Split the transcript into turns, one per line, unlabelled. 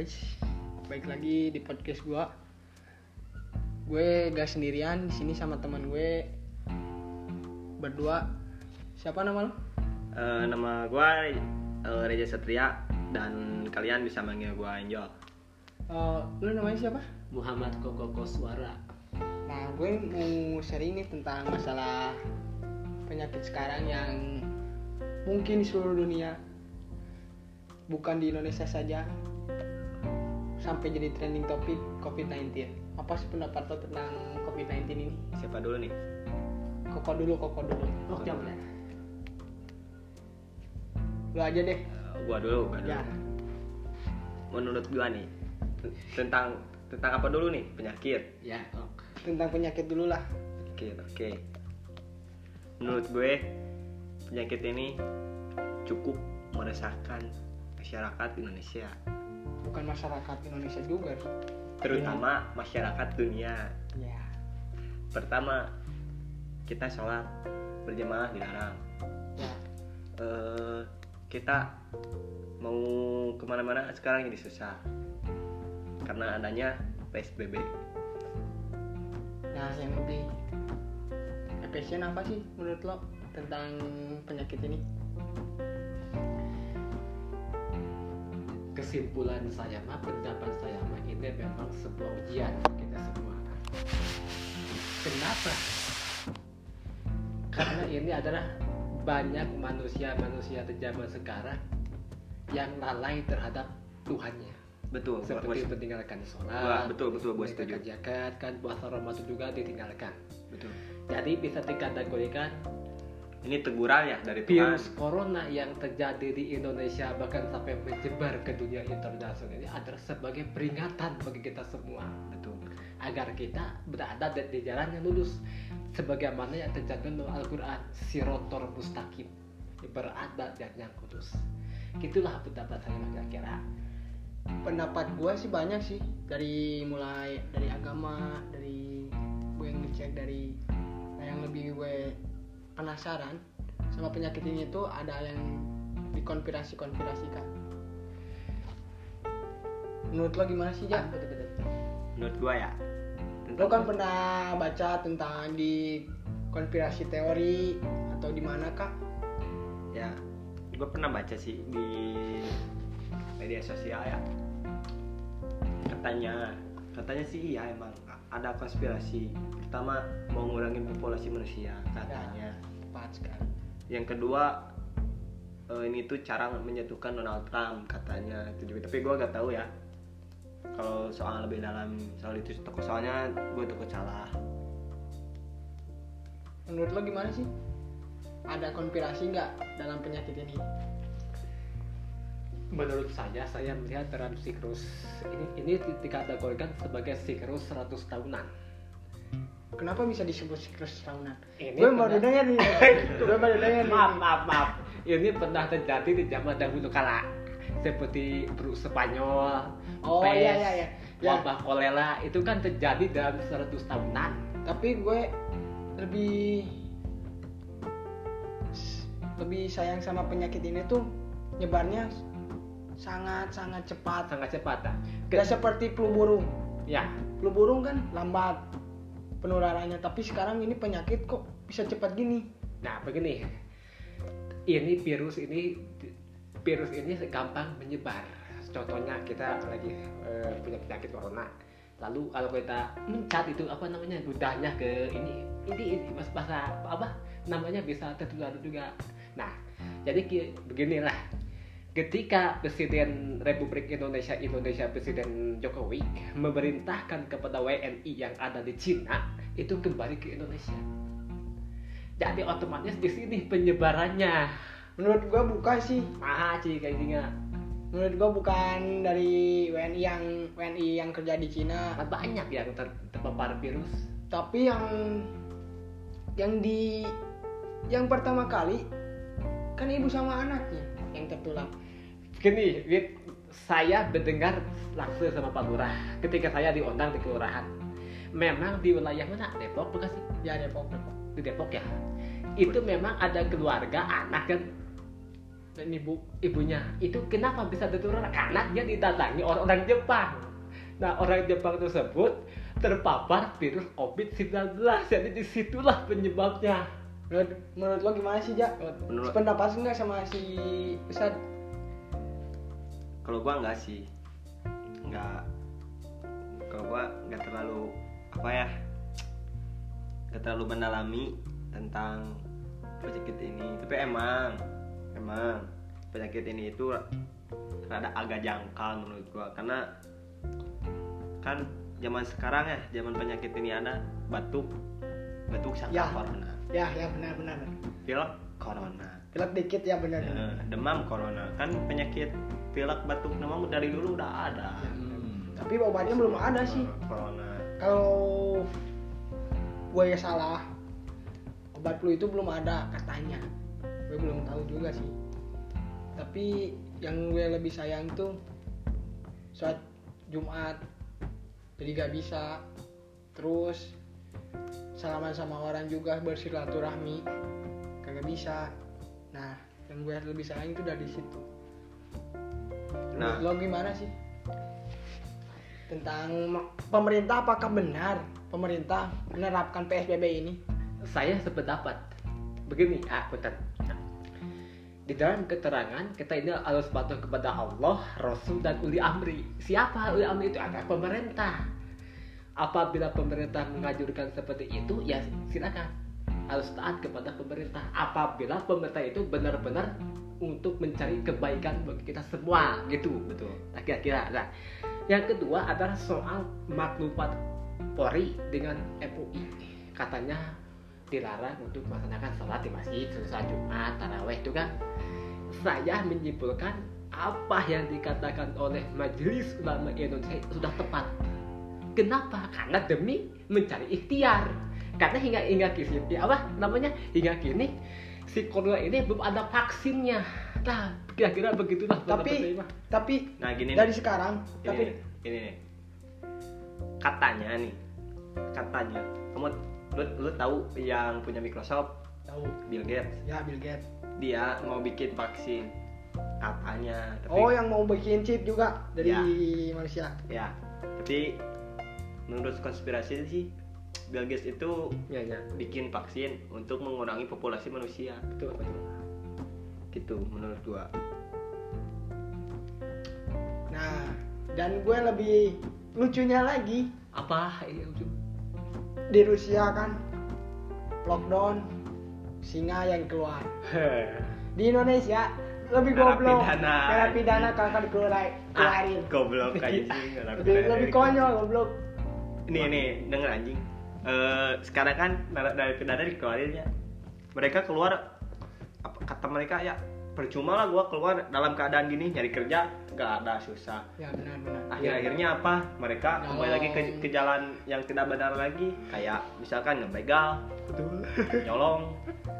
guys, baik lagi di podcast gua. Gue gak sendirian di sini sama teman gue berdua. Siapa nama lo?
Eh, nama gua eh, Reja Satria dan kalian bisa manggil gua Angel.
Eh, lu namanya siapa?
Muhammad Koko Koswara
Nah, gue mau sharing nih tentang masalah penyakit sekarang yang mungkin di seluruh dunia, bukan di Indonesia saja, sampai jadi trending topik COVID-19. Apa sih pendapat lo tentang COVID-19 ini?
Siapa dulu nih?
Koko dulu, koko dulu.
Oh jangan
Lo aja deh.
Eh, gua dulu, gua dulu.
Ya.
Menurut gua nih tentang tentang apa dulu nih? Penyakit.
Ya oh.
Tentang penyakit dulu lah.
Penyakit, oke. Menurut gue penyakit ini cukup meresahkan masyarakat Indonesia,
Bukan masyarakat Indonesia juga.
terutama masyarakat dunia.
Ya.
Pertama, kita sholat berjamaah dilarang.
Ya.
eh kita mau ke mana-mana sekarang jadi susah karena adanya PSBB
Nah, yang lebih efisien apa sih menurut lo tentang penyakit ini?
Kesimpulan saya mah pendapat saya mah ini memang sebuah ujian kita semua. Kenapa? Karena ini adalah banyak manusia-manusia di zaman sekarang yang lalai terhadap Tuhannya.
Betul
seperti meninggalkan sholat
betul betul gua setuju.
zakat kan puasa Ramadan juga ditinggalkan.
Betul.
Jadi bisa dikategorikan
ini teguran ya dari
virus
Tuhan
corona yang terjadi di Indonesia bahkan sampai menyebar ke dunia internasional ini adalah sebagai peringatan bagi kita semua.
Betul.
Agar kita berada di, jalan yang lurus. Sebagaimana yang tercantum dalam Al-Quran sirotor mustaqim berada di jalan yang kudus. Itulah pendapat saya kira-kira
Pendapat gue sih banyak sih. Dari mulai dari agama, dari gue yang ngecek dari nah yang lebih gue penasaran sama penyakit ini tuh ada yang dikonspirasi-konspirasikan. Menurut lo gimana sih, Ja?
menurut gua ya
Lo kan pernah baca tentang di konspirasi teori atau di mana kak?
ya gue pernah baca sih di media sosial ya katanya katanya sih iya emang ada konspirasi pertama mau ngurangin populasi manusia katanya
Tepat sekali.
yang kedua eh, ini tuh cara menjatuhkan Donald Trump katanya itu juga tapi gue gak tahu ya kalau soal lebih dalam soal itu toko soalnya gue takut salah
Menurut lo gimana sih? Ada konspirasi nggak dalam penyakit ini?
Menurut saya saya melihat dalam siklus ini ini dikategorikan sebagai siklus 100 tahunan
Kenapa bisa disebut siklus tahunan?
Ini
Gue baru dengar nih. Gue baru dengar
maaf maaf maaf ini pernah terjadi di zaman dahulu kala seperti flu Spanyol
Oh,
pes,
iya, iya, iya. Ya.
wabah kolera itu kan terjadi dalam 100 tahunan
Tapi gue lebih lebih sayang sama penyakit ini tuh nyebarnya sangat sangat cepat.
sangat cepat ah.
Gak seperti flu burung.
ya
Flu burung kan lambat penularannya, tapi sekarang ini penyakit kok bisa cepat gini.
nah begini ini virus ini virus ini gampang menyebar contohnya kita lagi eh, punya penyakit corona lalu kalau kita mencat itu apa namanya ludahnya ke ini ini, ini mas bahasa apa namanya bisa tertular juga nah jadi beginilah ketika Presiden Republik Indonesia Indonesia Presiden Jokowi memerintahkan kepada WNI yang ada di Cina itu kembali ke Indonesia. Jadi otomatis di sini penyebarannya.
Menurut gue bukan sih.
ah sih kayak gini
Menurut gue bukan dari WNI yang WNI yang kerja di Cina,
Kan banyak yang ter- terpapar virus.
Tapi yang yang di yang pertama kali kan ibu sama anaknya yang tertular.
Gini saya mendengar langsung sama Pak Lurah. Ketika saya diundang di kelurahan. Memang di wilayah mana? Depok bukan sih?
Ya Depok Depok.
di Depok ya? Itu memang ada keluarga anak kan? Dan ibu ibunya. Itu kenapa bisa tertular? Karena dia didatangi orang-orang Jepang. Nah orang Jepang tersebut terpapar virus COVID-19 jadi di situlah penyebabnya.
Menurut, menurut lo gimana sih Jak?
Menurut-
sependapat nggak sama si Ustad
kalau gua enggak sih enggak kalau gua enggak terlalu apa ya enggak terlalu mendalami tentang penyakit ini. Tapi emang emang penyakit ini itu rada agak jangkal menurut gua. Karena kan zaman sekarang ya zaman penyakit ini ada batuk batuk sangka
Ya.
corona
ya ya benar benar.
Pilek corona.
Pilek dikit ya benar
Eh, demam corona. Kan penyakit pilek batuk demam dari dulu udah ada.
Tapi obatnya belum ada sih.
corona.
Kalau gue ya salah obat flu itu belum ada katanya. Gue belum tahu juga sih. Tapi yang gue lebih sayang tuh saat Jumat. Jadi gak bisa. Terus salaman sama orang juga bersilaturahmi. Kagak bisa. Nah yang gue lebih sayang itu dari situ
Nah.
lo gimana sih tentang pemerintah apakah benar pemerintah menerapkan PSBB ini
saya sependapat begini ah bentar di dalam keterangan kita ini harus patuh kepada Allah, Rasul dan uli amri. Siapa uli amri itu adalah pemerintah. Apabila pemerintah mengajurkan seperti itu, ya silakan harus taat kepada pemerintah. Apabila pemerintah itu benar-benar untuk mencari kebaikan bagi kita semua, gitu.
betul
Nah, kira-kira. Nah, yang kedua adalah soal maklumat Polri dengan MUI. Katanya dilarang untuk melaksanakan sholat di masjid, sholat Jumat, taraweh itu kan. Saya menyimpulkan apa yang dikatakan oleh Majelis Ulama Indonesia itu sudah tepat. Kenapa? Karena demi mencari ikhtiar. Karena hingga hingga kini apa namanya hingga kini si corona ini belum ada vaksinnya. Nah, kira-kira begitulah pendapat
tapi
saya, Pak.
tapi
nah gini
dari
nih.
sekarang
ini
tapi
nih, ini nih. Katanya nih katanya kamu lu, lu tahu yang punya Microsoft?
Tahu.
Bill Gates.
Ya Bill Gates.
Dia mau bikin vaksin katanya tapi
oh yang mau bikin chip juga dari
Ya.
manusia.
Ya tapi menurut konspirasi sih Bill Gates itu
Ya, ya.
bikin vaksin untuk mengurangi populasi manusia.
Betul.
gitu menurut gua.
Nah dan gue lebih lucunya lagi.
Apa? Ini ujung?
di Rusia kan lockdown singa yang keluar. Di Indonesia lebih goblok.
Narapidana.
narapidana kakak dikeluarin keluarin.
ah, goblok anjing
lebih, lebih konyol goblok.
Ini ini denger anjing Eh, sekarang kan dari pidana dikeluarin ya. Mereka keluar apa, kata mereka ya percuma lah gua keluar dalam keadaan gini nyari kerja nggak ada susah.
Ya benar benar.
Akhir akhirnya apa? Mereka kembali lagi ke,
Nyolong.
ke jalan yang tidak benar lagi. Kayak misalkan ngebegal
Betul.
nyolong